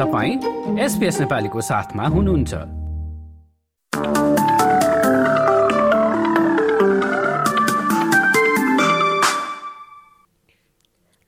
तपाईँ एसपिएस नेपालीको साथमा हुनुहुन्छ।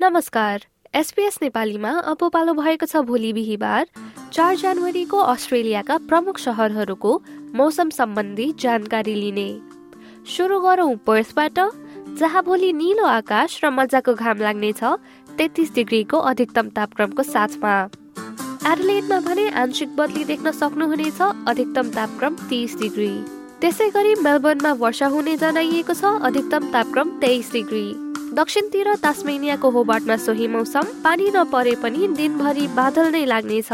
नमस्कार। एसपिएस नेपालीमा अब पालो भएको छ भोलि बिहिबार चार जनवरीको अस्ट्रेलियाका प्रमुख सहरहरूको मौसम सम्बन्धी जानकारी लिने। सुरु गरौँ पर्सबाट जहाँ भोलि निलो आकाश र मजाको घाम लाग्नेछ तेत्तिस डिग्रीको अधिकतम तापक्रमको साथमा। एडलेटमा भने आंशिक बदली देख्न सक्नुहुनेछ अधिकतम तापक्रम तिस डिग्री। त्यसै गरी मेलबर्नमा वर्षा हुने जनाइएको छ अधिकतम तापक्रम तेइस डिग्री। दक्षिणतिर तास्मेनियाको होबार्टमा सोही मौसम पानी नपरे पनि दिनभरि बादल नै लाग्नेछ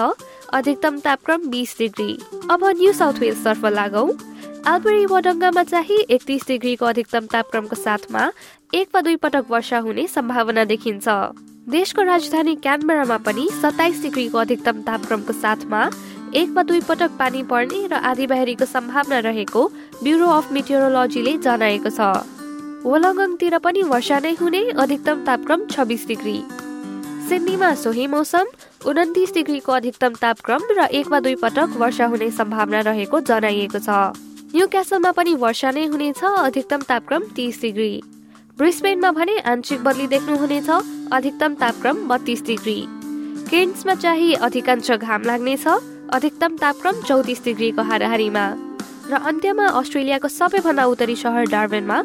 अधिकतम तापक्रम बिस डिग्री। अब न्यू साउथ वेल्सतर्फ लागौ। आलबरी वडङ्गामा चाहिँ एकतिस डिग्रीको अधिकतम तापक्रमको साथमा एक वा दुई पटक वर्षा हुने सम्भावना देखिन्छ। देशको राजधानी क्यानबरामा पनि सत्ताइस डिग्रीको अधिकतम तापक्रमको साथमा एक वा दुई पटक पानी पर्ने र आधीबाहिरीको सम्भावना रहेको ब्युरो अफ मेटियोरोलोजीले जनाएको छ। वलङ्गङतिर पनि वर्षा नै हुने अधिकतम तापक्रम छब्बिस डिग्री। सिडनीमा सोही मौसम उन्तिस डिग्रीको अधिकतम तापक्रम र एक वा दुई पटक वर्षा हुने सम्भावना रहेको जनाइएको छ। न्यू क्यासलमा पनि वर्षा नै हुनेछ अधिकतम तापक्रम तिस डिग्री। ब्रिस्बेनमा भने आंशिक बदली देख्नुहुनेछ अधिकतम तापक्रम बत्तीस डिग्री। केन्समा चाहिँ अधिकांश घाम लाग्नेछ अधिकतम तापक्रम चौतिस डिग्रीको हाराहारीमा। र अन्त्यमा अस्ट्रेलियाको सबैभन्दा उत्तरी सहर डार्बेनमा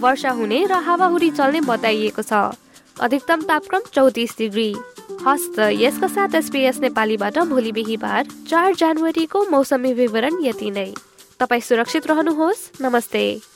वर्षा हुने र हावाहुरी चल्ने बताइएको छ। अधिकतम तापक्रम चौतिस डिग्री। हस्त यसका साथ एसपिएस नेपालीबाट भोलि बिहिबार चार जनवरीको मौसमी विवरण यति नै। तपाईँ सुरक्षित रहनुहोस्। नमस्ते।